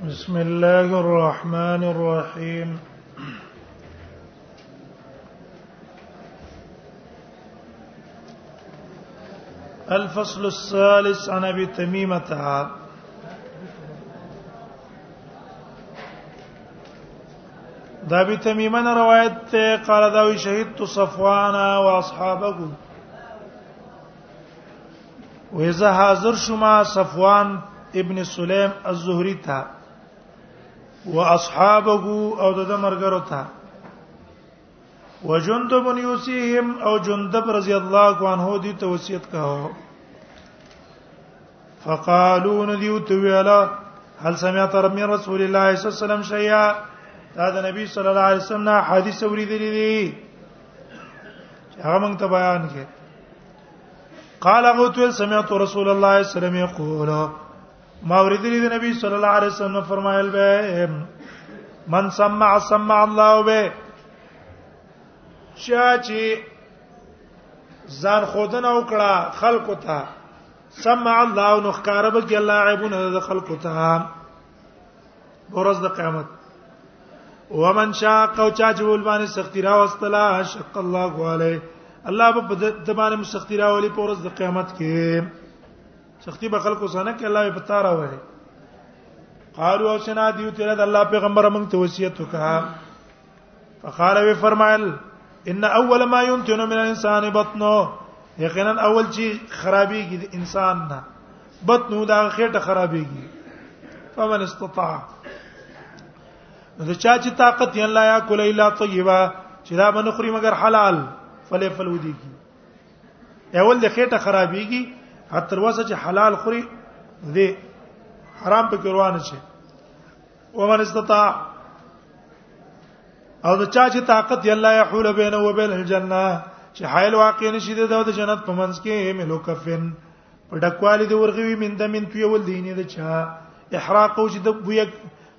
بسم الله الرحمن الرحيم الفصل الثالث عن ابي تميمه دا ابي تميمه روایت قال دا شهيد شهید صفوان او اصحابه ویزه حاضر شما صفوان ابن سلیم الزهری ته واصحابه او د مرګرو ته وجند بن یوسیهم او جندب رضی الله عنه دي توصیت کاوه فقالوا ندیو تویلا هل سمعت رب من رسول الله صلی الله علیه وسلم شیئا دا د نبی صلی الله علیه وسلم حدیث اوریدلی دی هغه مونږ ته بیان کړي قال ابو تويل سمعت رسول الله صلى الله عليه وسلم يقول ما ورد لي النبي صلى الله عليه وسلم فرمایل به من سمع سمع الله به شاچی ځان خودنه وکړه خلق ته سمع الله نو ښکارا به کې الله عيبونه د خلق ته ورځ د قیامت ومن شاق او چا چې ول باندې سختی را واستلا شق الله علیه الله په د باندې سختی را ولي په ورځ د قیامت کې سختی به خلکو سره نه کې الله په تارا وره قالوا سنا دیو تیرا د الله پیغمبر موږ ته وصیت وکړه فقال وی فرمایل ان اول ما ينتن من الانسان بطنه یقینا اول چی خرابېږي د انسان نه بطنه دا خېټه خرابېږي فمن استطاع نو چا چې طاقت یې الله یا کول الا طیبه چې دا بنخري مگر حلال فلې فلو دي کی اول د خېټه خرابېږي حتی وسه چې حلال خوري دې حرام په روان شي ومن استطاع او د چا چې طاقت دی الله يحول بينه وبين الجنه چې حائل واقع نشي د جنت په منځ کې ملو کفن په ډکوالي د ورغوي من د من توي ول دیني د چا احراق او چې د بویا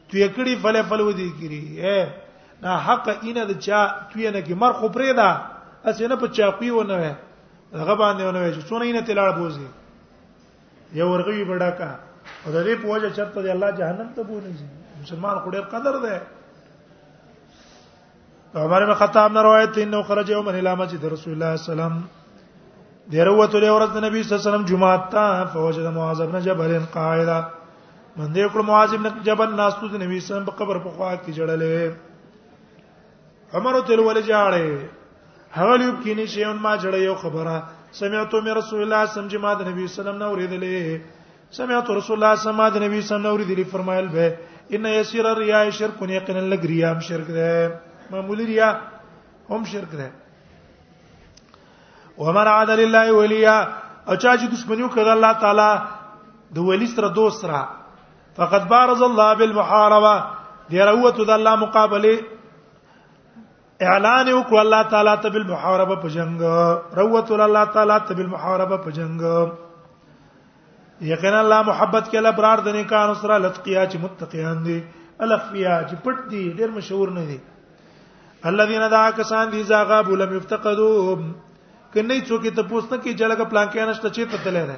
توي کړي فل فل ودی کړي اے نا حق اینه د چا توي نه کې مر خو پرې دا اسنه په چاقي ونه هغه باندې ونه چې څونه اینه تلاړ بوزي یو ورغوي بډا کا او د دې په وجه چرته دی الله جهنم ته بولې مسلمان خو ډېر قدر دی عمر بن خطاب نه روایت دی نو خرج یوم الى مسجد رسول الله صلی الله علیه وسلم دیروته له ورځ د نبی صلی الله علیه وسلم جمعه ته فوجد معاذ بن جبل قاعده من دې کړ معاذ بن جبل ناستو د نبی صلی الله علیه وسلم په قبر په خوا کې جړلې عمر تل ول جاړې هغه لیو کې نشي اون ما جړې یو خبره سمعتو مې رسول الله سم چې ما د نبی سلام نو ورېدلې سمعتو رسول الله سم ما د نبی سلام نو ورېدلې فرمایل به ان یسیر الریا شرک یقینا لګریا هم شرک ده معمولی ریا هم شرک ده ومن عاد لله ولیا او چا چې دښمنیو کړه الله تعالی د ولی سره دوست سره فقد بارز الله بالمحاربه دی راوته د الله مقابله اعلان وکړ الله تعالی ته بالمحاربه په جنگ روت الله تعالی ته بالمحاربه په جنگ یقینا الله محبت کې لبرار د نیکان سره لتقیا چې متقیان دي الخفیا چې پټ دي ډېر مشهور نه دي الذين دا کسان دي زاغا بولم یفتقدو کني څوک ته پوښتنه کې جلګه پلان کې نشته چې ته تللی نه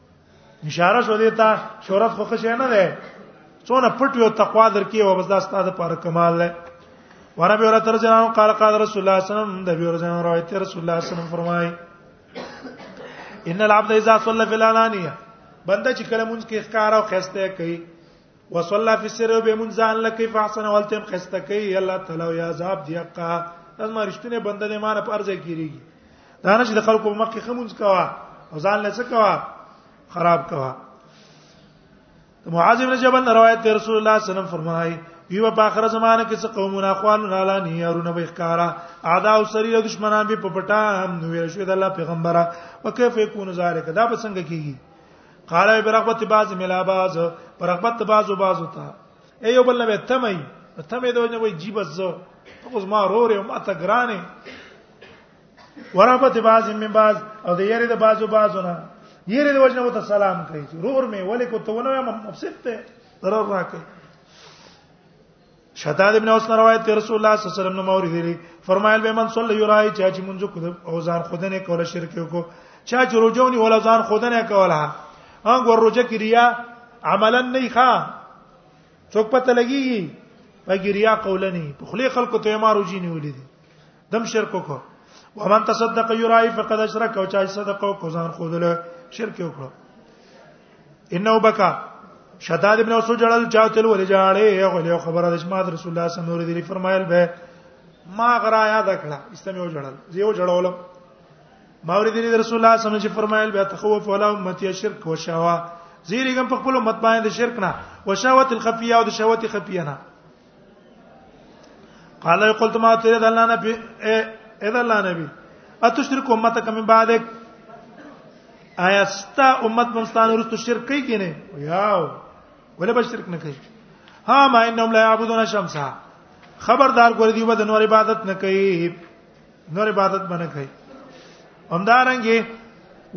اشاره شو دیتا شهرت خو ښه نه ده څونه پټ یو تقوا درکې او بس دا ستاسو لپاره کمال ده ورابي اور تر جنان قال قال رسول الله صلی الله علیه وسلم د بیور جنان روایت رسول الله صلی الله علیه وسلم فرمای ان العبد اذا صلى في الانانيه بنده چې کله مونږ کې ښکار او خسته کوي وصلى في السر بمنزان لك فاحسن ولتم خستکی الله تعالی یا عذاب دی حقا از ما رښتینه بنده دې مان په ارزه کیږي دا نه چې د خلکو مخ کې خمونځ کوا او ځان له څه کوا خراب کوا معاذ بن جبل روایت دی رسول الله صلی الله علیه وسلم فرمایي یو په اخر زمانه کې څه قومونه خوانونه اعلان یارونه به ښکارا اعدا او سری دشمنان به په پټا هم نو ویل شو د الله پیغمبره وکيف یکون ذالک دا به څنګه کیږي قال برغبت بعض ملا بعض برغبت بعض بعض ته ایو بل به تمای تمای دوی نه وای جی بس زه اوس ما رورې ما ته ګرانه ورغبت بعض من بعض او د یری د بعضو بعضو نه یری د وجنه وته سلام کوي رور مې ولې کو ته ونه مفسد ته ضرر راکې شداد ابن اوس روایت ته رسول الله صلی الله علیه وسلم نو موري دي فرمایل به من صلی الله علیه چا چې مونږ کو او ځان خودنه کوله شرک کو چا چې روجونی ولا ځان خودنه کوله هغه ور روجه کړیا عملا نه ښا څوک پته لګي بګی ریا قولنی په خلی خلکو ته ما روجی نیولې دي دم شرک وکړو ومن تصدق یرای فقد اشرک او چا صدقه او کوزان خودل شرک وکړو انه بکا شداد ابن اوسو جړل چاوتل ولې جاړې هغه له خبره د شماد رسول الله صلی الله علیه وسلم فرمایل به ما غرا یاد کړه استمه وجړل زیو جړولم ما ورې د رسول الله صلی الله علیه وسلم فرمایل به تخوف ولا امتی شرک او شوا زیریګم په خپل امت باندې شرک نه او شهوت الخفیه او د شهوت خفیه نه قال قلت ما تريد الله نبي اذا الله نبي اتشرك امتك من بعدك آیا ستا امت مستان ورستو شرک کوي کینه یاو ولا به شرک نه کوي ها ما انهم لا يعبدون الشمس خبردار ګور دی به د نور عبادت نه کوي نور عبادت باندې کوي همدارنګه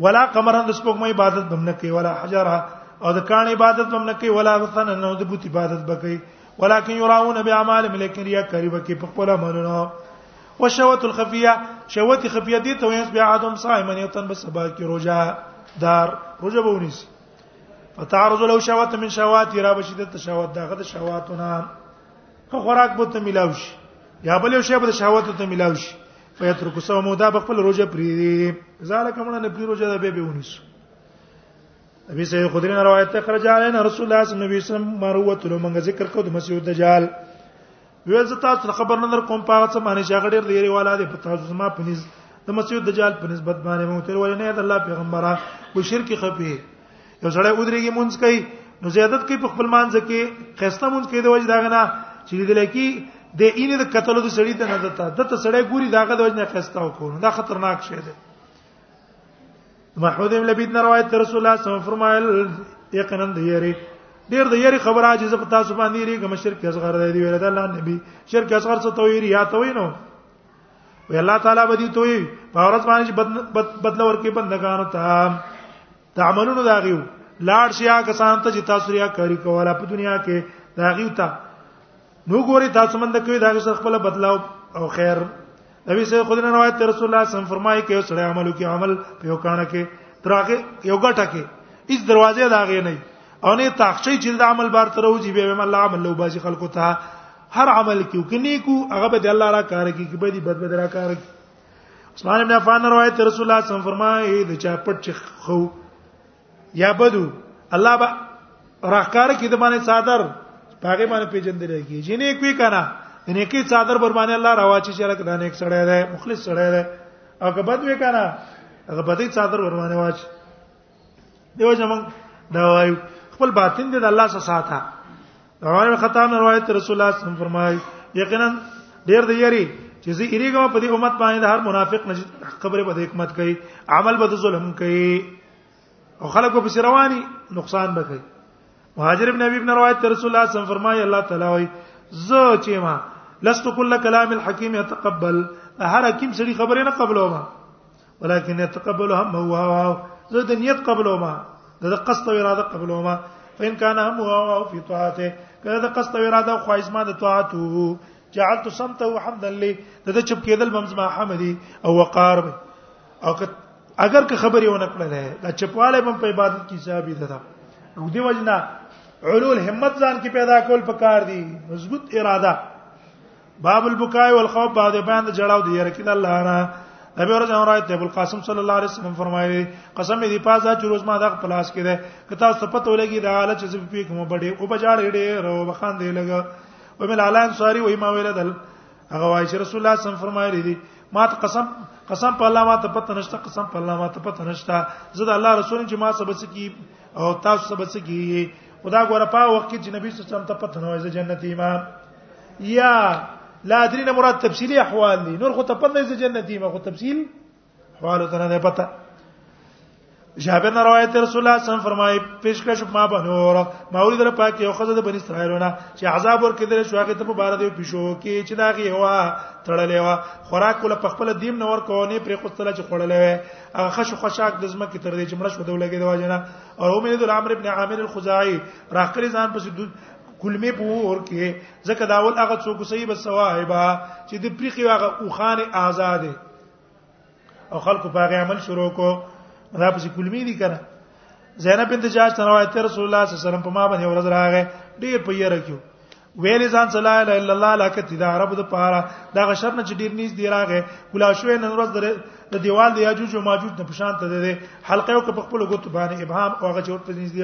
ولا قمر د سپوږمۍ عبادت بم نه کوي ولا حجر او د کان عبادت بم نه کوي ولا وثن نه د بت عبادت بکوي ولكن يراون باعمال ملکن ریا کوي بکې په خپل عملونو وشوت الخفيه شوت خفيه دي ته ويس بیا ادم صائم نه تن بس با کی روزه دار روزه بونیس فتعرض لو شوت من شوات را بشدت شوات دغه شواتونه خو خوراک به ته ملاو شي یا بل یو شی به شهوت ته ملاو شي فیترک صوم دا په خپل روزه پری ځاله کومه نه پری روزه ده به به ونیسو ابي سيد خدري نه روایت ته خرج علينا رسول الله صلی الله علیه وسلم مروت له منګه ذکر کو د مسیح دجال ویل زه تاسو خبر نه در کوم پاغه څه باندې شاګړ ډیر لري والا دې په تاسو ما پنيز د مسیح دجال په نسبت باندې مو تر ولې نه د الله پیغمبره و شرک خفي یو سړی ودرېږي مونږ کوي نو زیادت کوي په خپل مانځ کې خسته مونږ کوي د وجه داغه نه چې د لکی د اینې د قتل د سړی ته نه دته د ته سړی ګوري داغه د وجه نه خسته وکړو دا خطرناک شی دی محمود ابن لبید نه روایت رسول الله صلی الله علیه وسلم فرمایل یقینا د یری ډیر د یری خبره چې زه په تاسو باندې ریګم شرک اصغر دی ویل دا الله نبی شرک اصغر څه تویری یا توینو وی الله تعالی به دې توي په ورځ باندې بدل ورکې بندگانو ته تعملون دا غيو لاړ شي هغه کسان ته چې تاسو ریا کاری کوله په دنیا کې دا غيو ته نو ګوري تاسو مند کوي دا سره خپل بدلاو او خیر نبی صلی الله علیه وسلم روایت رسول الله صلی الله علیه وسلم فرمایي کې سره عملو کې عمل په یو کانه کې ترغه یو غټه کې اس دروازه دا غي نه او نه تاخچې چې د عمل بار تر وځي به الله عمل لو باسي خلکو ته هر عمل کیو کني کو هغه به د الله را کار کی کی به دی بد بد را کار کی عثمان بن عفان روایت رسول الله صلی الله علیه وسلم فرمایي د چا پټ چخ خو یا بدو الله با راکار کی د باندې صادر پاګه باندې پیجندل کی جنې کوي کنه د نیکی صادر بر باندې الله راواچی چې لکه دانه یک سړی دی مخلص سړی دی او که بد وی کنه هغه بدی صادر ور باندې واچي دیو زمون دا وایو خپل باطن دې د الله سره ساته روایت ختم روایت رسول الله صلی الله علیه وسلم فرمایي یقینا ډیر دی یری چې زه ایریګم په دې امت باندې هر منافق نشي خبره به حکمت کوي عمل به ظلم کوي او خلکو په رواني نقصان به کوي مهاجر ابن ابي ابن روایت رسول الله صلی الله علیه وسلم فرمایي الله تعالی وایي زه چې ما لست کل کلام الحکیم يتقبل هر حکیم سړي خبره نه قبلوم ولكن يتقبل هم هو هو زه د نیت قبلو ما د قصد او اراده قبلو ما فإن كان هم هو هو في طاعته کله د قصد او اراده خو اسما د طاعته جعلت صمته حمدا لي د چپ کېدل بمزما حمدي او وقار او اگر که خبرې ونه کړل دا چپواله بم په عبادت کې ثابت ده او دی وجنا علول همت ځان کې پیدا کول پکار دي مضبوط اراده باب البکاء والخوف بعد بیان د جړاو دی یره کید الله را نبی ورځ امر ایت ابو القاسم صلی الله علیه وسلم فرمایلی قسم دی پازا چې روز ما د خپل اس کې ده کته صفت ولګي د حالت چې په کوم بډې او بجاړ ډېر او بخان دی لګا و مل اعلی انصاری و ما ویل دل هغه وای چې رسول الله صلی الله علیه وسلم فرمایلی دي ما ته قسم قسم په الله ما ته پته نشته قسم په الله ما ته پته نشته زه د الله رسول چې ما سبس کی او تاسو سبس کی خدا ګوره په وخت کې چې نبی صلی الله علیه وسلم ته پته نه وای زه جنتی ما یا لا ادري نه مراد تفصيلي احوال دي نور خو ته پنه چې جنتي ما خو تفصيل احوال ته نه پته جابر نه روایت رسول الله صلی الله علیه وسلم فرمایي پیشکش ما بنور ما ولید له پاک یو خزه د بنی اسرائیلونه چې عذاب ورکړل شو هغه ته په بار دی پښو کې چې داغي هوا تړلې وا خوراک ول په خپل دیم نور کوونه پر قصله چې خړلې وې هغه خش خوشاک د زمکه تر دې چې مړ شو دولګې د واجنه او امید الامر ابن عامر الخزاعي راخري ځان پس کلمې په ور کې ځکه دا ول هغه څوک صحیح بس صواحبہ چې د پریخي هغه اوخان آزاد او خلکو په هغه عمل شروع کو دا په کلمې دي کنه زینب بنت جاش روایت رسول الله صلی الله علیه وسلم په ما باندې ورځ راغې ډیر په یره کېو ویل ځان صلی الله علیه الا الله لکه چې دا عرب د پاره دا غشر نه چې ډیر نیز دی راغې کلا شوې نن ورځ د دیوال د یاجوج او ماجوج نه پشان ته ده حلقه او په خپل غوت باندې ابهام او هغه چې ورته نیز دی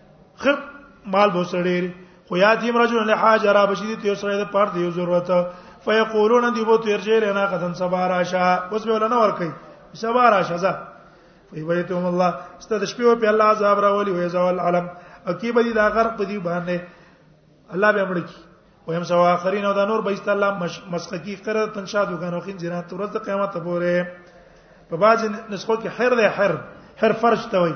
خب مال به سړی خو یاتیم رجل له حاج را بشی ته سړی د پاره دی ضرورت فیقولون دی بو تیر جیل نه قدم سبا راشه اوس به ولنه ور کوي سبا راشه ځه فیبیتهم الله ستد شپه په الله عذاب را ولي وې زوال علم اکی به دی دا غر په دی باندې الله به امر کی وهم سو اخرین او دا نور به است الله مسخه کی قرار تنشاد وکانو خین جنات تر د قیامت پورې په باج نسخو کې حر ده حر حر فرش ته وایي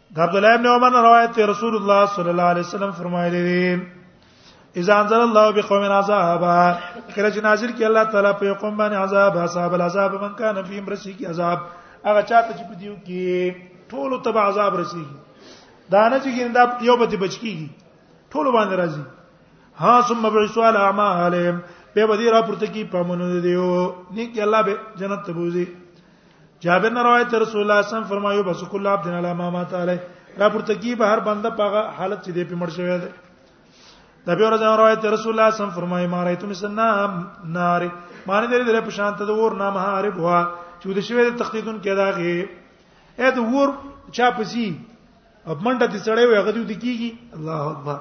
د عبد الله ابن عمر روایت ته رسول الله صلی الله علیه وسلم فرمایلی دی اذا انزل الله بقوم عذابا کله چې نازل کی الله تعالی په قوم باندې عذاب حساب العذاب من کان فی امرسی کی عذاب هغه چاته چې په دیو کې ټول تبع عذاب رسیږي دا نه چې ګیندا یو به بچکیږي ټول باندې راځي ها ثم بعثوا الاعمى عليهم به بدی را پورته کی پامنو دیو نیک الله به جنت ته بوزي جابر نے روایت رسول الله صلی الله علیه وسلم فرمایو بس کل عبد علی ما مات علی را پورته کی به هر بنده پاغه حالت چې دې په مړ شوی دی د به ورځ روایت رسول الله صلی الله علیه وسلم فرمایي ما رايت مسنا نار معنی دې دې په شان ته د ور نام حارب هوا چې د شوی د تخطیتون کې داغه اې د ور چا پسی اب منډه دې سړې وي هغه دې کیږي الله اکبر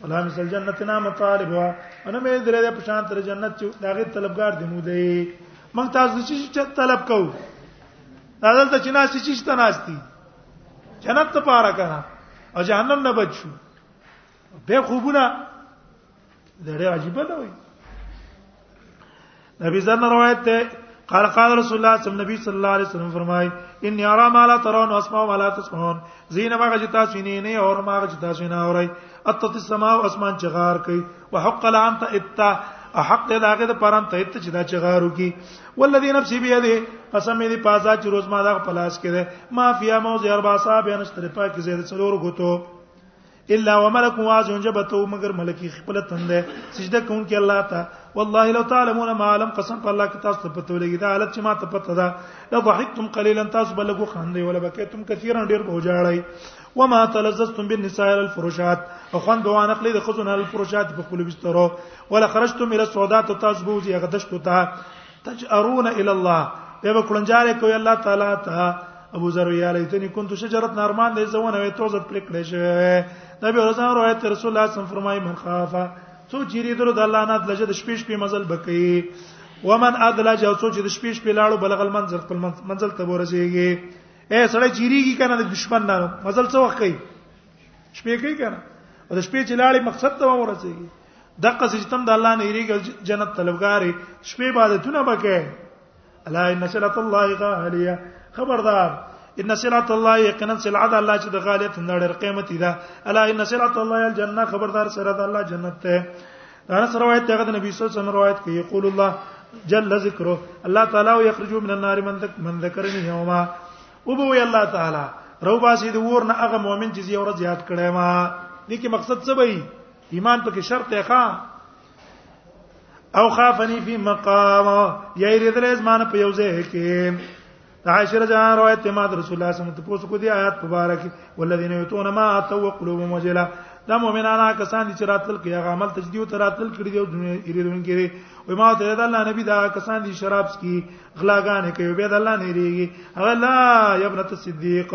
ولا مثل جنت نام طالب انا مې درې په شان تر جنت چې داغه طلبگار دې مو دی موږ تاسو چې طلب کوو دا دلته چې ناس چې شته ناس دي جنت ته پاره کړه او جهنم نه بچو به خوبونه دا ډېر عجیب نه وي نبی زنه روایت ده قال قال رسول الله صلی الله علیه وسلم الله علیه وسلم فرمای ان یرا ما لا ترون واسمع ما لا تسمعون زین ما غج تاسو نه نه اور ما غج تاسو نه اورای اتت السماء اسمان چغار کوي وحق لام ته اتا حق دې داګه د پرم ته ته چې دا چغارو کی ولذي نفسي بيده قسم دې پازا چې روز ما دا پلاس کړي ما فیا موز اربع صاحب انشتر پاک زید څلور غوتو الا وملك واز جبته مگر ملکی خپل تند سجده کون کې الله ته والله لو تعلمون ما علم قسم په الله کې تاسو ته پته ولګی دا حالت چې ما ته پته ده لا ضحكتم قليلا تاسو بلګو خاندې ولا بکیتم کثیرا ډیر به جاړی وما تلذذتم بالنساء على الفرشات اخوان دوان اخلي د خزن الفرشات په خپل بسترو ولا خرجتم الى السودات تاسو بوزي غدشت ته تجرون الى الله به به کلنجاره کوي الله تعالی ته ابو ذر یا لیتنی كنت شجره نارمان دې زونه وي توزت پر کړې شوی نبی رضوان روایت رسول الله صم فرمای من خافه سو چیرې درو د الله نه دلجه د شپې شپې مزل بکې ومن ادلج او سو چې د شپې شپې لاړو بلغل منزل خپل منزل ته ورسیږي اے سړی چیریږي کنه د دشمن نه مزل څه وخت کوي شپې کوي کنه او د شپې چې لاړې مقصد ته ورسیږي دغه سجتم د الله نه یریږي جنت طلبګارې شپې عبادتونه بکې الا ان سلات الله غالیا خبردار ان سلات الله یقینا سلعت الله چې د غالیت نړۍ قیمتي ده الا ان سلات الله الجنه خبردار سره د الله جنت ته دا سره روایت ته د نبی صلی الله علیه وسلم روایت کوي یقول الله جل ذکره الله تعالی او یخرجو من النار من ذک من ذکرنی یوما او بو الله تعالی رو باسي د ور نه هغه مؤمن چې یو ورځ یاد کړي ما دې کې مقصد څه وایي ایمان پکې شرط دی ښا او خافنی فی مقام یا یې درې زمانه په یو ځای کې عائشہ جان روایت ما رسول الله صلی الله علیه وسلم ته پوښتنه کو دي آیات مبارک ولذین یتون ما اتوا قلوبهم وجلا دا مؤمنانه کسان دي چې راتل کې هغه عمل تجدید تر راتل کړي دي او یریدون کې وي ما ته دا الله نبی دا کسان دي شراب سکي غلاګان کوي به دا الله نه ریږي هغه لا یبنت صدیق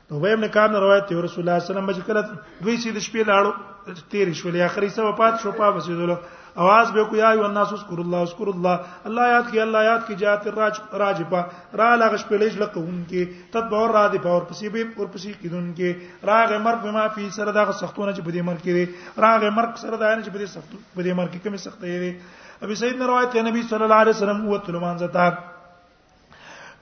نو به ابن کعب روایت دی رسول الله صلی الله علیه وسلم چې کله دوی سید شپې لاړو تیر شولې اخري سو پات شو پا بسیدلو اواز به کو یا ایو الناس اذکر الله اذکر الله الله یاد کی الله یاد کی جات راج راجپا را لغ شپې لږ لکون کې تد باور را دی باور پسې به اور پسې کیدون کې راغ مرګ بما فی سره دغه سختونه چې بده مرګ کې راغ مرګ سره دا نه چې بده سخت بده مرګ کې کومه سختې دی ابي سيدنا روایت نبی صلی الله علیه وسلم وته لمانځه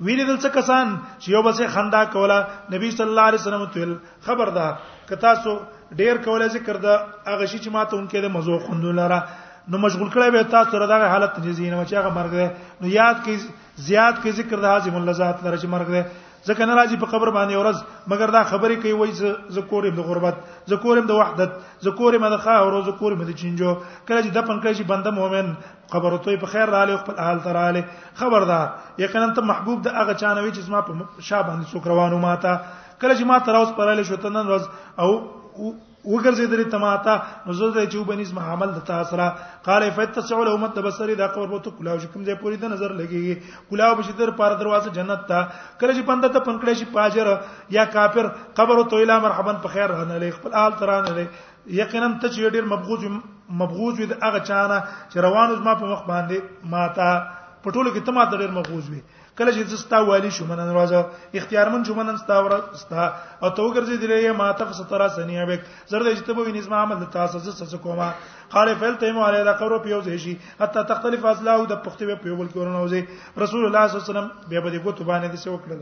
ویل دل څه کسان چې یو بسې خندا کوله نبی صلی الله علیه وسلم تل خبردار ک تاسو ډیر کولای ذکر دا هغه شی چې ماته اونکې د مزو خوندو لاره نو مشغول کړی به تاسو را دغه حالت نه زینه چې هغه مرګ ده نو یاد کی زیات کی ذکر د حاضر اللذات لره چې مرګ ده ځکه نه راځي په قبر باندې ورځ مګر دا خبرې کوي وای زکورم د غربت زکورم د وحدت زکورم د خاور زکورم د چینجو کله چې دفن کړي چې بنده مؤمن خبر ته په خیر رااله خپل حال تراله خبردار یقینا ته محبوب د هغه چانوي چې ما په شاه باندې څوک روانو ماته کله چې ما تر اوس پراله شو تنن ورځ او وګرځیدل تماتا نو زه د چوب نس محمل د تاسرا قال فتسع له امت بصری دا قبر بوته کلاو چې کوم ځای پوری د نظر لګیږي کلاو بشي در پار دروازه جنت ته کله چې پنده ته پنکړې شي پاجر یا کافر قبر تو اله مرحبا په خیر رانه لې خپل آل ترانه لې یقینا ته چې ډیر مبغوج مبغوج وي د هغه چانه چې روانو زما په مخ باندې ماته په ټولو کې ته ماته ډیر مبغوج وي کله چې زستا والی شو منن راځه اختیارمن شو منن ستا ورستا او تو ګرځي دلې ما تفس ترا سنیه بک زرد چې ته به نظم عمل تاسو زس څه کوما قال فعلت مو علی دا قرو پیو زه شي حتی تختلف ازلا او د پختوی پیو بل کورونه وځي رسول الله صلی الله علیه وسلم به به ګوت باندې څه وکړل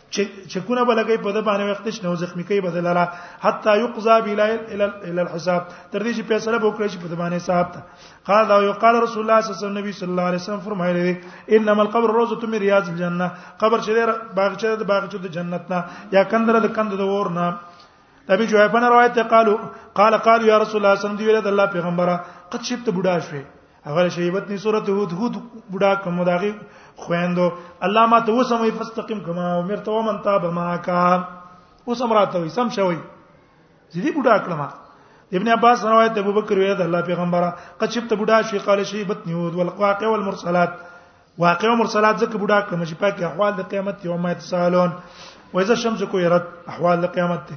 چې چې کونه بلګي په د باندې وخت شنو زخمی کوي بدل را حتا يقضى بلا الى الحساب تر دې چې فیصله وکړي چې په د باندې صاحب ته قال او يقال رسول الله صلی الله علیه وسلم نبی صلی الله علیه وسلم فرمایلی دی انما القبر روزه من رياض الجنه قبر چې باغچه د باغچه د جنت نه یا کندره د کند د ور نه ابي جويفن روایت قالو قال قالو يا رسول الله صلی الله علیه وسلم دی ویل د الله پیغمبره قد شپت بډا شوه هغه شیبت ني سورته هود هود بډا کوم داغي خويندو الله ما ته وسمې فاستقم کما امرت ومن تاب معك وسم راته وي سم شوي زیدي بډا کړم ابن عباس روایت ابو بکر وی الله پیغمبره قد شبت بډا شي قال شیبت نيود والقواقع والمرسلات واقع او مرسلات ځکه بډا کړم چې پاکي احوال د قیامت یو ما تسالون وایزه شمس کو يرت احوال د قیامت ته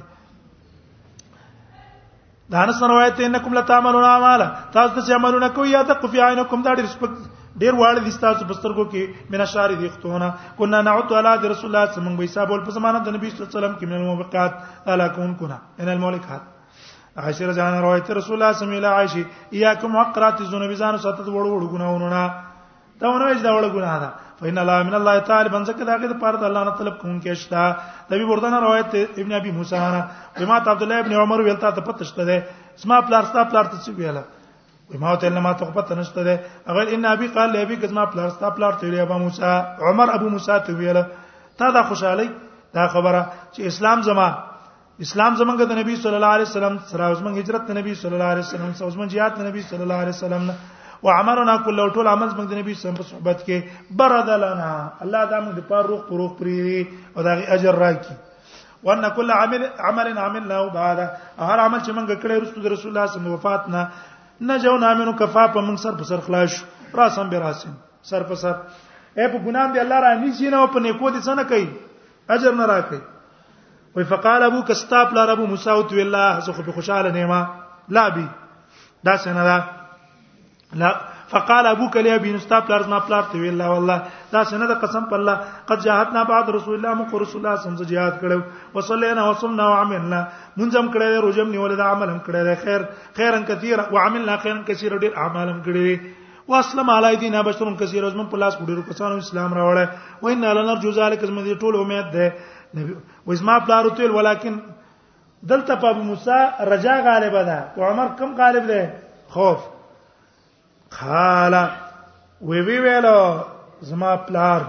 دا انس روایت انکم لتعملون اعمالا تاسو چې عملونه کوي یا تقو فی عینکم دا ډیر سپک ډیر واړ دي تاسو په سترګو کې من اشار دي ختونه کنا نعت علی رسول الله صلی الله علیه وسلم حساب ول په زمانه د نبی صلی الله علیه وسلم کې من الموقعات الا کون کنا ان الملکات عائشہ رضی الله عنها روایت رسول الله صلی الله علیه وسلم عائشہ یاکم حقرات الذنوب زانو ساتت وړو وړو ګناونه دا ونه چې دا وړه ګناه ده فإن الله من الله تعالی بنځکه دا کې د پاره د الله نه طلب کوم کې شتا نبی بردانه روایت ابن ابي موسی نه وما عبد الله ابن عمر ویلتا ته پته شته ده اسما پلار ستا پلار ته څه ویاله وما ته نه ما ته پته نشته ده اگر ان ابي قال له ابي کزما پلار ستا پلار ته ویل ابو موسی عمر ابو موسی ته ویاله تا دا خوشاله دا خبره چې اسلام زما اسلام زمونږ د نبی صلی الله علیه وسلم سره زمونږ هجرت د نبی صلی الله علیه وسلم سره زمونږ jihad د نبی صلی الله علیه وسلم نه وعمرنا کله ټول عمل زمونږ د نبی صلی الله علیه وسلم په صحبت کې برد لنا الله دا موږ د پاره روح پر روح پری او دا اجر راکړي وان کل عمل عمل عملناه بعد هر عمل چې موږ کړی رسول رسول الله صلی الله علیه وسلم وفات نه نه جو نامنو کفا په موږ سر په سر خلاص راسم به راسم سر په سر اے په ګنام دی الله را نشي نه په نیکو دي څه نه کوي اجر نه راکړي وی فقال ابو کستاب لا رب موسی او تو الله زه خو به خوشاله نه ما لا بي دا څنګه دا لا فقال ابو کلی ابي نستا پلار ما پلار ته ویل والله دا څنګه د قسم په الله قد جاهدنا بعد رسول الله مو رسول الله سم جهاد کړو وصلینا وصمنا وعملنا منظم کړه روزم نیول دا عمل هم کړه خیر خیرا کثیر وعملنا خیرا کثیر ډیر اعمال هم کړی واسلم علی دین بشرون کثیر از من پلاس ګډیرو کسانو اسلام راوړل و ان لنرجو ذلک از من ټول امید ده نبی وزما پلار تل ولیکن دلته په موسی رجا غالب ده او عمر کم غالب ده خوف قال وی وی ویلو زما پلار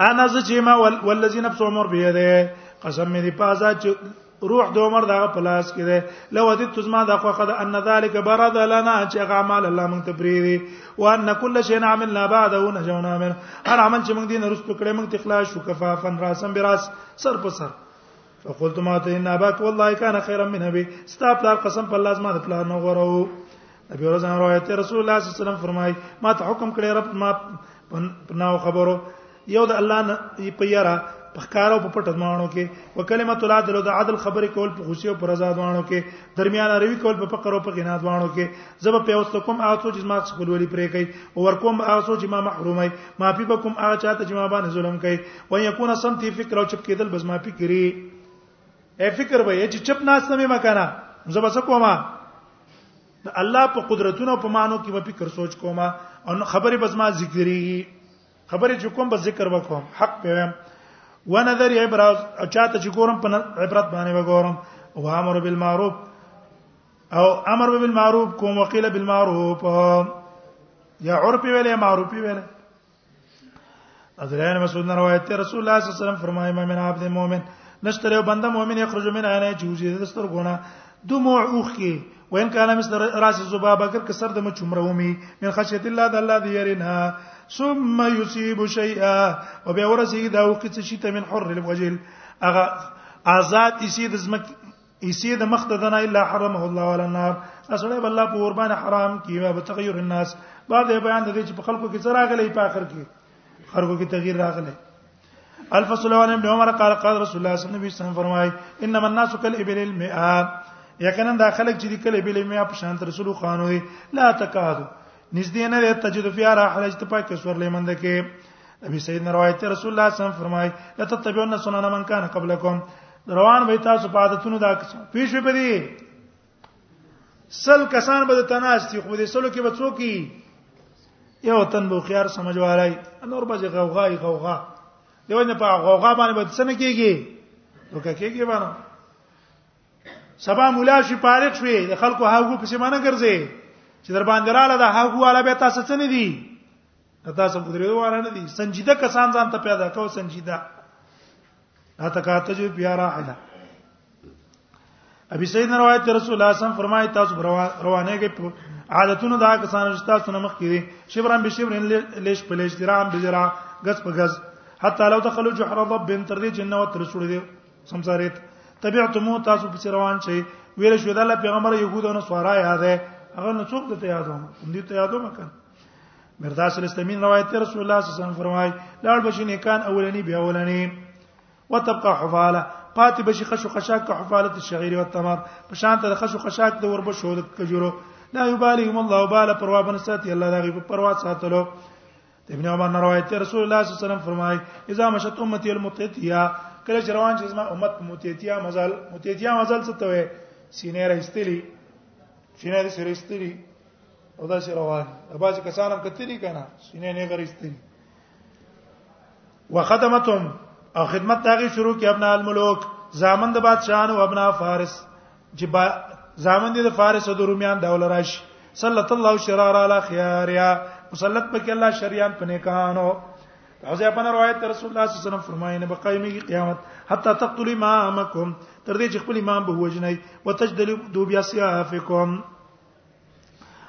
انا زچما والذي نفس عمر بيده قسم می دی پازا چې روح د عمر دغه پلاس کې ده لو دې تزما د خو خد ان ذلک برد لنا چې غمال الله مونږ ته پریری او ان کل شی عملنا بعده نجونا من هر عمل چې مونږ دین رسټ کړې مونږ تخلا شو کفافن راسن براس سر په سر فقلت ما ته ان اباك والله كان خيرا من ابي ستا پلار قسم په الله زما د پلار نه غورو ابي ورځان روایت رسول الله صلی الله علیه وسلم فرمای ما ته حکم کړی رب ما پناو خبرو یو د الله نه په یاره په ښکار او په پټ ځمانو کې وکلمه الله دلو د عدل خبرې کول په خوشي او پر رضا ځمانو کې درمیان روي کول په فقر او په غنا ځمانو کې زب په اوس کوم اته چې ما خپل ولي پرې کوي او ور کوم اته چې ما محرومي ما پی بكم اته چاته چې ما باندې ظلم کوي و يكون سمتي فکر او چپ کېدل بس ما فکرې اے فکر به چې چپ ناس نه مکنه زب څه کومه الله په قدرتونو په مانو کې په فکر سوچ کومه او خبره بس ما ذکرې خبرې چې کوم به ذکر وکوم حق په ویم ونظر ابراز او چاته چې ګورم په عبرت باندې وګورم او امر بالمعروف او امر بالمعروف کوم وقيل بالمعروف یا عرف ویلې معروف ویلې حضرت مسعود نے روایت ہے رسول اللہ صلی اللہ علیہ وسلم فرمائے میں من عبد مومن نشتره بنده مومن یخرج من عینه جوزی دستر ګونه دموع اوخي وان کان مثل راس الذبابه کر کسر د مچ عمره ومي من خشیت الله د الله دی يرنا ثم يصيب شيئا وبیا ورسیږي دا وقت شي ته من حر الوجل اغه آزاد اسی د زمک اسی د مخ دنا الا حرمه الله ولا النار اسره بل الله په قربان حرام کیوا به تغیر الناس بعد بیان د دې چې په خلکو کې څه راغلی په اخر کې خلکو کې تغیر راغلی الفصل عن ابن عمر قال قال رسول الله صلی الله علیه وسلم فرمای انما الناس كالابل المئات یقینا دا خلک چې د کله بل میا په شان تر رسول خانو لا تکاد نږدې نه ده تجد فی را حلج ته پاک سور لیمند کې ابي سیدنا روایت رسول الله صلی الله علیه وسلم فرمای لا تتبعون سنن من کان قبلکم روان به تاسو په عادتونو دا پیښ به پدی سل کسان به تناستی خو دې سلو کې به څوک یو تن بو خيار سمجوالای نور به غوغای غوغا دیو نه په غوغا باندې به څه نه کیږي وکه کیږي باندې سبا مولا شي پارک شوي د خلکو هاغو په سیمانه ګرځي چې در باندې رااله د هاغو والا به تاسو څه نه دي تاسو په درې واره نه دي سنجیده کسان ځان ته پیدا کوو سنجیده دا تکاته جو پیارا حدا ابي سيدنا روایت رسول الله صلی الله علیه وسلم فرمایي تاسو روانه کې عادتونو دا کسان چې تاسو نه مخ کړي شبران به شبرن ليش په ليش درام به درا غس په غس حتی لو دخلوا جحر ضب بن تر دې جنو تر شوړ دي سمساريت تبعتمو تاسو په روان شي ویل شو دا پیغمبر يهودو نه سوارا یاد هغه نو څوک ته یادوم دې ته یادوم کړه مرداس الاستمین روایت ته رسول الله صلی الله علیه وسلم فرمای لاړ بشي نیکان اولنی بیا اولنی وتبقى حفاله پاتې بشي خشو خشاک ته حفاله الشعير والتمر په شان ته خشو خشاک د وربشو د کجورو لا يباليهم الله بالا پروا بن ساتي الله دغه په پروا ساتلو ابن عمر نه روایت ته رسول الله صلی الله علیه وسلم فرمای اذا مشت امتي المتتيه کله چې روان چې زما امت متتيه مزل متتيه مزل څه ته وي سینې راستلی سینې راستلی او دا چې روان دي بعضی کسان هم کتلی کنه سینې نه غریستي وخدمتهم او خدمت داغي شروع کې ابنا الملوک زامن د بادشاہان او ابنا فارس چې با زامن دي د فارس او د روميان د اول راشي صلت الله شرار علی خياریا مسلط پکې الله شریان پنه کانو حوزه په روایت رسول الله صلی الله علیه وسلم فرمایي نه بقایمه قیامت حتا تقتل امامکم تر دې چې خپل امام به وجنی وتجدل دوبیا سیافکم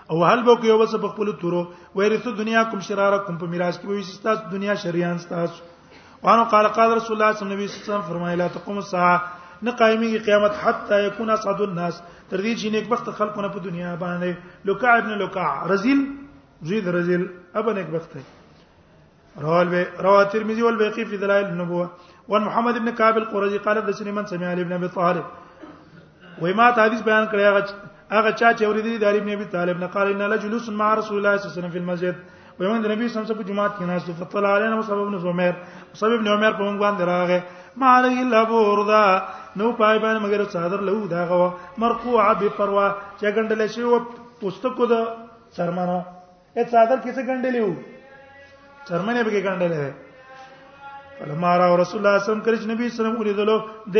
او هل به یو بس په خپل تورو ویرثو دنیا کوم شراره کوم په میراث کې وي ستاسو دنیا شریان ستاسو وانه قال قال رسول الله صلی الله علیه وسلم فرمایله تقوم الساعه نه قائمي قیامت حتا يكون اسعد الناس تر دې چې نیک بخت خلکونه په دنیا باندې لوکا ابن لوکا رزل زید رزل ابن نیک بخت روال به رواه ترمذی او البیقی فی دلائل النبوه وان محمد ابن کعب القرظی قال حدثني من سمع علي ابن ابي طالب وای ما ته حدیث بیان کړی هغه هغه چا چې اوریدلی د علي ابن ابي طالب نه قال ان لا جلوس مع رسول الله صلی الله علیه وسلم فی المسجد وای موږ د نبی صلی الله علیه وسلم په جمعات کې ناس فطل علینا مصعب ابن عمر مصعب ابن عمر په موږ باندې راغی ما علی الا بوردا نو پای باندې مگر صادر له دا غو مرقوعه به پروا چې ګندل شي و پوستکو د سرمنه اې څادر کیسه ګنډلې وو چرمنه به ګنډلې ده فلما را رسول الله صلی الله علیه وسلم کرچ نبی صلی الله علیه وسلم ولیدلو د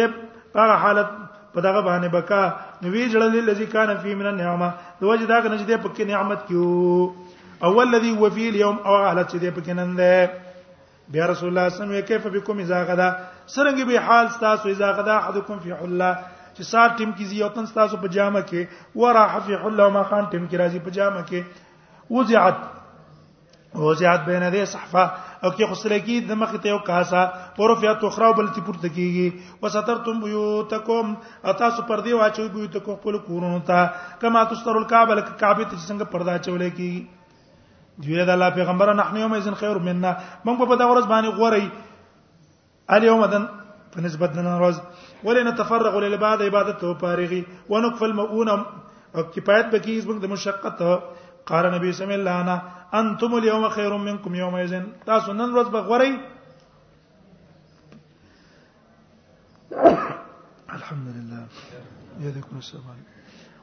هغه حالت په دغه باندې بکا نبی جړل لذي کان فی من النعمه دوجه داغه نجد په کې نعمت کیو اول الذي وفي اليوم او حالت چې دې په کې نن ده بیا رسول الله صلی الله علیه وسلم کیف بكم اذا غدا سرنګ به حال تاسو اذا غدا احدکم فی حلا چې سار ټیم کې یو تن تاسو په جامه کې وراح فی حلا ما خان ټیم کې راځي په جامه کې وزعت وزعت بین دې صحفه او کې خسره کې د مخ ته یو کاسا پروفیات اخرى بل تی پورته کیږي وسترتم بیوتکم اتا سو پر دی واچو بیوتکو خپل کورونو ته کما تستر الکعبه لک کعبه ته څنګه پردا چولې کیږي دوی دا الله پیغمبر نحنو یوم اذن خیر مننا موږ په دا ورځ باندې غوري الیوم دن په نسبت د نن ورځ ولې نتفرغ لل بعد عبادت او فارغي ونقف المؤون او کفایت بکی زموږ د مشقت قال نبی سم الله انا انتم اليوم خير منكم يوم اذن تاسو نن ورځ بغوري الحمدلله یلیکم السلام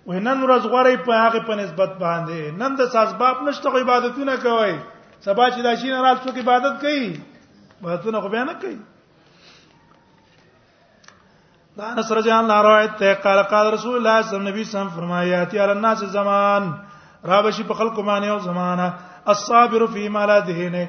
وینن ورځ غوړی په هغه په نسبت باندې نن د سازباب نشته عبادتونه کوي سبا چې دا شي نه رال څوک عبادت کوي عبادتونه خو بیان کوي دا انس رضی الله عنه روایت ته قال قال رسول الله صلی الله علیه وسلم نبی سم فرمایا تی علی الناس زمان را بشي په خلکو باندې او زمانہ الصابر فی ما لا دهنه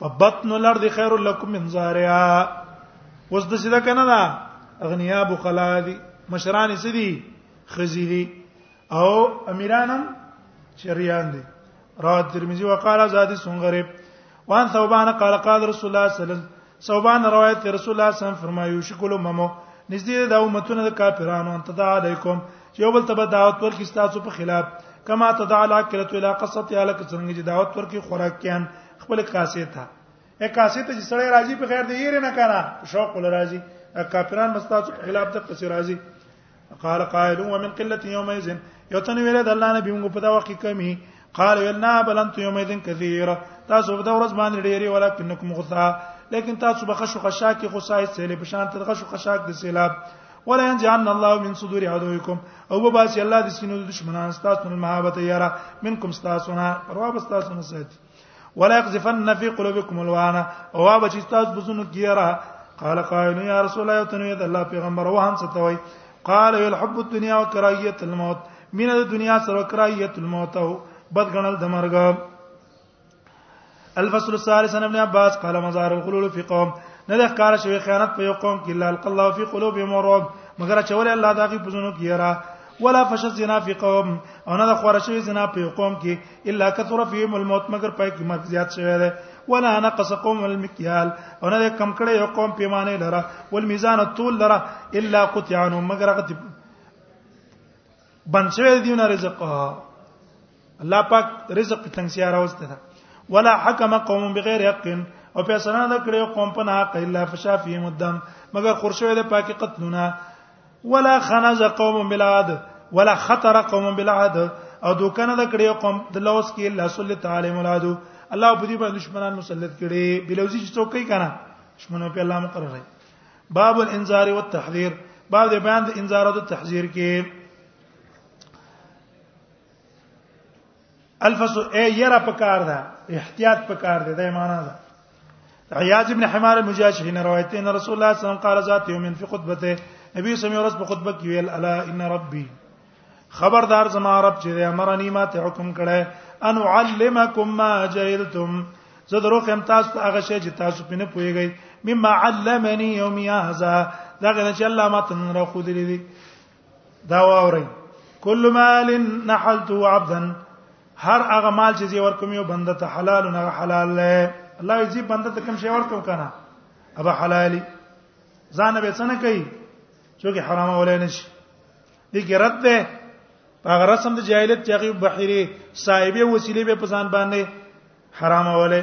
فبطن الارض خير لكم من زارعا وس د سیده کنه دا اغنیا بو خلادی مشران سدی خزیری او امیرانم چریان دی رواه ترمذی وقال زادی سنغریب وان ثوبان قال قال رسول الله صلی الله علیه وسلم ثوبان روایت رسول الله صلی الله علیه وسلم فرمایو شکل ممو نږدې د امتونو د کافرانو ان تدع علیکم چې یو بل ته دعوت ورکړي تاسو په خلاف کما تدع الاکلت الى قصت الک څنګه چې دعوت ورکړي خوراک کیان خپل کاسه ته اے کاسه ته چې سړی راځي په خیر دی یې نه کنه شوق ول راځي کافران مستاسو خلاف د قصې راځي قال قائل ومن قله يومئذ یوتن ویل د الله نبی موږ په دا وخت کمی قال ولنا بل انت يومئذ كثيره تاسو په دا ورځ باندې ډېری ولکنکم غصا لیکن تاسو به خشو خشاک کې غصا یې سیلې په شان تر خشو خشاک د سیلاب ولا ينزعن الله من صدور عدوكم او به باسي الله د سینو د دشمنان تاسو نه محبت یاره منکم تاسو نه پروا بس تاسو نه ساتي ولا يقذفن في قلوبكم الوانا او هغه چې تاسو بزنو کیرا قال قائل يا رسول الله تنوي الله پیغمبر وهم ستوي قال الحب الدنيا وكراهيه الموت من الدنيا سره کراهيه الموت او بدګنل د مرګ الفصل الثالث عن ابن عباس قال مزار الخلول في قوم نه د ښکار شوی خیانت په یو قوم کې الا الق الله فی قلوبهم رعب مگر چې ولې الله داږي پزونو کې را ولا فش الزنا فی قوم او نه د خور شوی زنا په قوم کې الا كثر فيهم الموت مگر پای کې مرګ زیات شوی دی ولا نقص قوم المكيال او نه کم کړي یو قوم پیمانه لره والميزان الطول لره الا قطعان مگر هغه بن شوی دی نه رزق الله پاک رزق تنگسیا راوسته ده ولا حكم قوم بغیر حق او په سره نه کړي قوم په نه حق الا فشافهم الدم مگر خورشوی د پاکي قتلونه ولا خنز قوم بلاد ولا خطر قوم بلاد او دوکنه د کړي قوم د لوس کې الله صلی الله تعالی مولادو الله په دې باندې دشمنان مسلط کړي بلوزي چې څوک کوي کنه دشمنو په الله مقرر دی باب الانذار والتحذير باب د بیان د انذار او تحذير کې الفس ای یرا پکار ده احتیاط پکار ده د معنا ده عیاض ابن حمار مجاشی نه روایت ان رسول الله صلی الله علیه وسلم قال ذات یوم فی خطبته نبی سمي ورځ په خطبه کې ویل الا ان ربی خبردار زما رب چې امرنی ما ته حکم کړه ان علمکم ما جهلتم زه درو خم تاسو ته هغه شی چې تاسو پنه پويږئ مما علمني يوم هذا دا غنه چې الله ما تن را خو دې دا واوري کل مال نحلت عبدا هر هغه مال چې زی ورکوم یو بنده ته حلال نه حلال له الله یې بنده ته کوم شی ورکوم کنه ابا حلالي ځان به څنګه کوي چې حرام ولې نشي دي کې رد ده هغه رسم د جاهلیت چې هغه بحیره صاحبې وسیلې به پسان باندې حرام ولې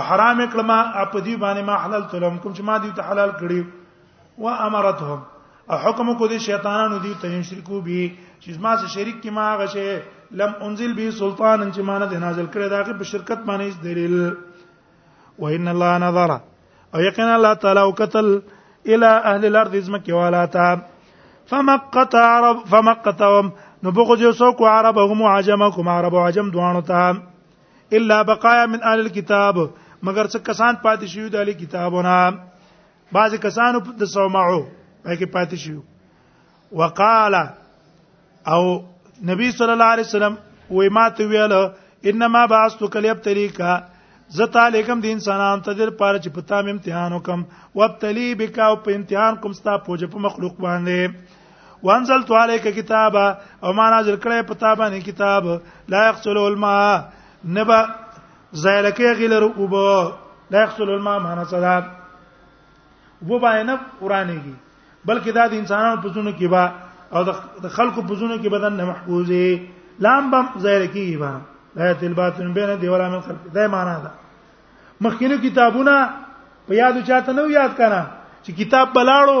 احرام کړم اپ دی باندې ما حلال تلم کوم چې ما دی ته حلال کړی و امرتهم او حکم کو دي شیطانانو دي ته شرکو به چې ما سره شریک کی ما غشه لم انزل به سلطان چې ما نه نازل کړی دا په شرکت باندې دلیل و ان الله نظر او یقینا الله تعالی او قتل الى اهل الارض زمکه والا تا فمقت عرب فمقتهم نو بغض یو سو کو عربهم عجمکم عرب عجم دوانو ته الا بقايا من اهل الكتاب مگر څه کسان پاتې شوی د اهل کتابونه بعضی کسانو د سومعو هغه پاتې شوی وقال او نبی صلی الله علیه وسلم وې ما ته ویل انما بعثتک ليبتليك زتا لیکم د انسانان ته در پاره چې پتا مې امتحان وکم وابتلی بک او په امتحان کوم ستا پوجا په مخلوق باندې وانزلت عليك كتابا او ما نازل کړی په تا باندې کتاب لا يقتل الماء نبا زایلکه غلر او بو لا يقتل الماء معنا څه ده وو باندې نه قرانېږي بلکې دا د انسانانو په زونو کې با او د خلکو په زونو کې بدن نه محفوظه لام بم زایلکه با لا تل باطن بین دی ولا من خلق دا معنا ده مخکینو کتابونه په یادو چاته نو یاد کړه چې کتاب بلاړو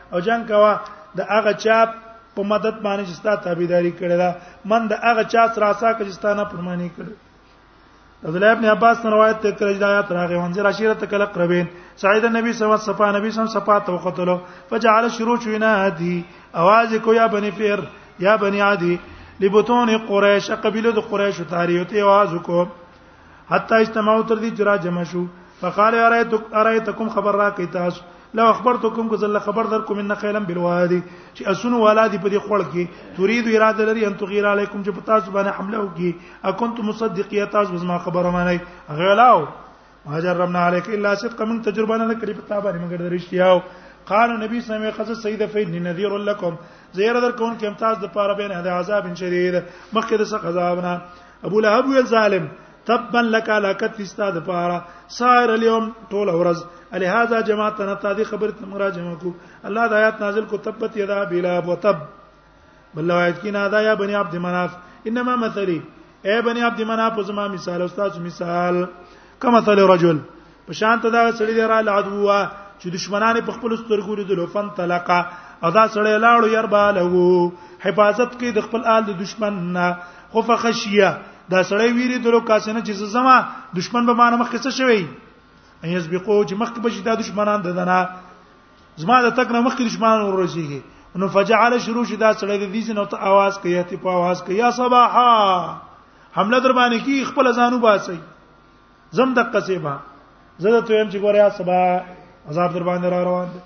او جنگ کوا د هغه چا په مدد باندې چې ستا تابعداري کړې ده من د هغه چا سره اسا کې چې ستانه پرمانی کړې عبد الله ابن عباس روایت ته تر هدایت راغی وانځر عشیره تکل قربین سعید نبی صلی الله علیه وسلم نبی صلی الله علیه وسلم صفات وقتلو فجعل شروع شوینا هدی आवाज کو یا بنی فیر یا بنی عادی لبطون قریش قبیله د قریش تاریخ ته आवाज کو حتی اجتماعو تر دې چې را جمع شو فقال ارایتکم خبر را کوي تاسو لو اخبرتکم کو زل خبر در کوم ان خیلم بالوادی چې اسونو والا دی په دې خړ کې تريد اراده لري ان تغیر علیکم چې پتا سو باندې حمله وکي اكنت مصدقیه تاسو زما خبره مانی غلاو هاجرمنا عليك الا صدق من تجربه نه کړی پتا باندې مګر درشتیاو قال نبی صلی الله علیه وسلم سید فین نذیر لكم زیر در کون کې امتاز د پاره بین هدا عذاب شدید مخکې د څه عذاب نه ابو لهب ویل ظالم تبا لك على كتف استاد پارا سائر اليوم طول ورز علي هذا جماعت نه تا دي خبر تم راجم کو الله د آیات نازل کو تبت يدا بلا وتب بل آیات کې نه دا یا بني عبد مناف انما مثلي اي بني عبد مناف زما مثال استاد مثال کما مثل رجل په شان ته دا سړی دی را لعدوا چې دشمنان په خپل سترګو لیدل فن تلقا او دا سړی لاړو يربا له حفاظت کوي د خپل آل د دشمن نه خو فخشیه دا سړی ویری درو کاسنه چې زما دشمن به مانه مخ څه شوی ان یسبقو چې مخ به دا دشمنان ددنه زما د تک نه مخ دشمنان ورسیږي نو فجعل شروع شدا سړی د دې نو ته आवाज کوي ته په आवाज کوي یا صباحا حمله در باندې کی خپل ځانو باسي زم د قصيبه زه ته يم چې ګوریا سبا عذاب در باندې را روان دي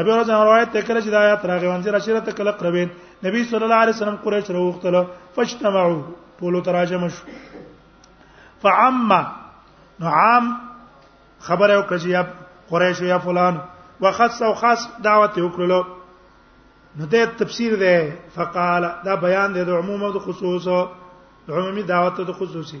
ابي ورځ روایت ته کله چې د آیات راغی وانځي راشره ته کله قربین نبی صلی الله علیه وسلم قریش راوختله فاجتمعوا ټول تراجم شو فعم نو عام خبره وکړه چې یا قریش یا فلان وخص او خاص دعوت وکړلو نو ته تفسیر ده فقال دا بیان ده د عموم او د خصوص د عمومي دعوت او د خصوصي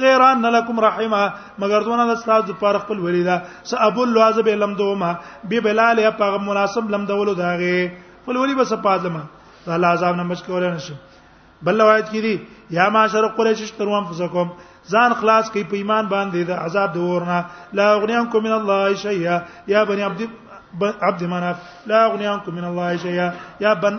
غیر ان لکم رحمه مگر دونه د سراج پر خپل ولیدا س ابو الواز به لم دوما به بلال یا په مناسب لم دولو داغه خپل ولی بس پاتمه الله عذاب نه مشکور نه شي بل روایت کې دي یا معاشر قریش تروم فزکم ځان خلاص کی په ایمان باندې د عذاب د ورنه لا اغنیانکم من الله شیئا یا بنی عبد عبد مناف لا اغنیانکم من الله شیئا یا بن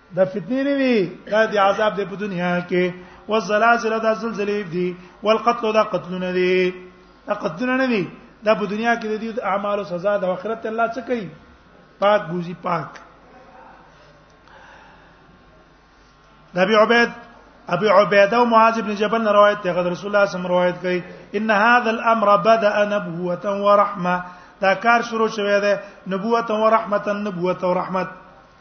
د فتنې نه وی دا د عذاب د په دنیا کې والزلازل د زلزلې دي والقتل د قتلونه دي دا قتلونه نه دي دا په دنیا کې د دې اعمال او سزا د آخرت الله څخه کوي پاک بوزي پاک نبی عبید ابي عبيده او معاذ بن جبل نه روایت ته رسول الله سم روایت کوي ان هذا الامر بدا نبوه ورحمه دا کار شروع شوه ده نبوت او رحمت نبوت او رحمت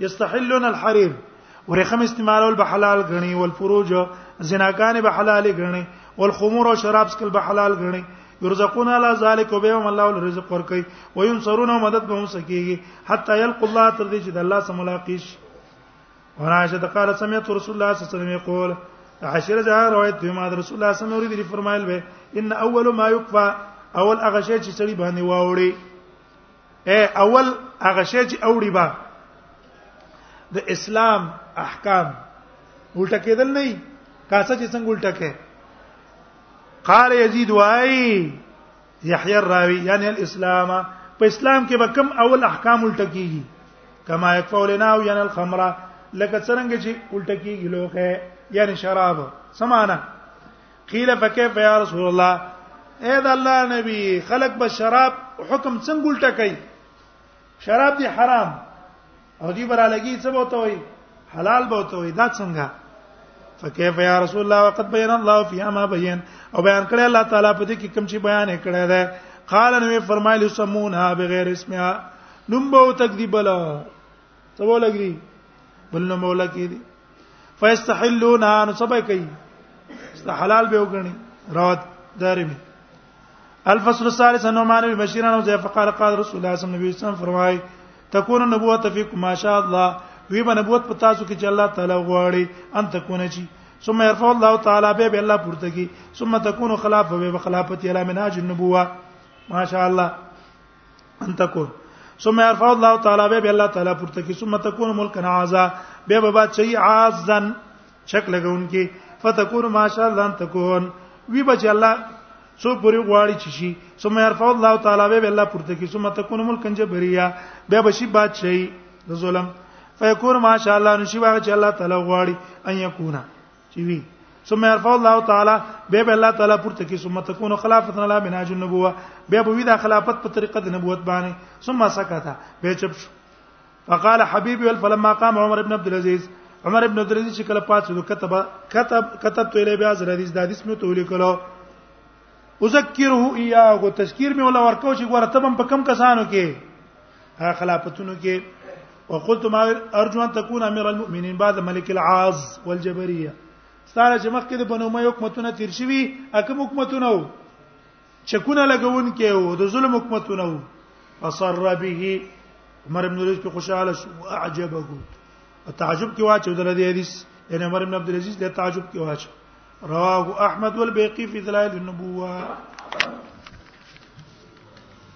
یستحلون الحرير ورخم استعمالول به حلال غني والفروج زناکان به حلال غني والخمور او شراب سکل به حلال غني يرزقون على ذلك وبهم الله الرزق ورکي وينصرون مدد به سکیږي حتى يلقوا الله تر دې چې د الله سره ملاقات شي ورایشه د قال سمعت رسول الله صلی الله علیه وسلم یقول عشر جهه روایت دی ما رسول الله صلی الله علیه وسلم فرمایل به ان اول ما يكفى اول هغه شی چې سړي باندې واوړي اے اول هغه شی چې اوړي با د اسلام احکام الټه کېدل نه کاسه چې څنګه الټه کې قال یزید وای یحیی الراوی یعنی الاسلام په اسلام کې به کم اول احکام الټه کیږي کما یکفو لنا او یعنی الخمره لکه څنګه چې الټه کیږي لوخه یعنی شراب سمانه قیل فکیف یا رسول الله اے دا الله نبی خلق به شراب حکم څنګه الټه کوي شراب دی حرام او دی برا لګي څه بوته وي حلال بوته وي دا څنګه فكيف يا رسول الله وقد بين الله فيها ما بين او بیان کړی الله تعالی په دې کې کوم چې بیان کړی دی قال نو فرمایلی سمونها بغیر اسمها نوم به تکذیب له ته ولګي بل نه مولا کې دي فاستحلون ان سبا کوي استحلال به وګڼي روات دارمي الفصل الثالث انه معنی بشیر انه زي فقال قال رسول الله صلی الله علیه وسلم فرمای تكون النبوه فيكم ما شاء الله وی به نبوت په تاسو کې چې الله تعالی غواړي ان تكون چی ثم يرفع الله تعالی به الله پورته کی ثم تكون خلافه به خلافت اله مناج النبوه ما شاء الله ان تکون ثم يرفع الله تعالی به الله تعالی پورته کی ثم تكون ملکا عازا به به باد شي عازن چک لګون کی فتكون ما شاء الله ان تكون وی بچ الله سو پوری غواړي چی شي ثم يرفع الله تعالی به الله پورته کی ثم تكون ملکا جبريا به بشي باد شي ظلم فيكون ما شاء الله نشي واغ چې الله تعالی غواړي ان يكون چې وی ثم يرفع الله تعالی به به الله تعالی پورته کی ثم تكون خلافت الله من اجل النبوه به به وی دا خلافت په طریقه د نبوت باندې ثم سکت به چپ شو فقال حبيبي فلما قام عمر بن عبد العزيز عمر ابن عبد العزيز شکل پات شو كتب كتب كتب تو اله بیا زر حدیث د حدیث مې تو لیکلو اذكره اياه تذکیر مې ولا ورکو چې ګوره تبم په کم کسانو کې خلافتونو کې وقلت ما ارجو ان تكون امير المؤمنين بعد ملك العاز والجبريه ستاره چې مخکې د بنو مې حکومتونه تیر شوي اکم حکومتونه وو چکونه لګون کې وو د ظلم حکومتونه وو اصر به عمر بن رزق خوشاله شو اعجبه تعجب کې واچو د دې حدیث ان عمر بن عبد العزيز له تعجب کې واچو رواه احمد والبيقي في دلائل النبوه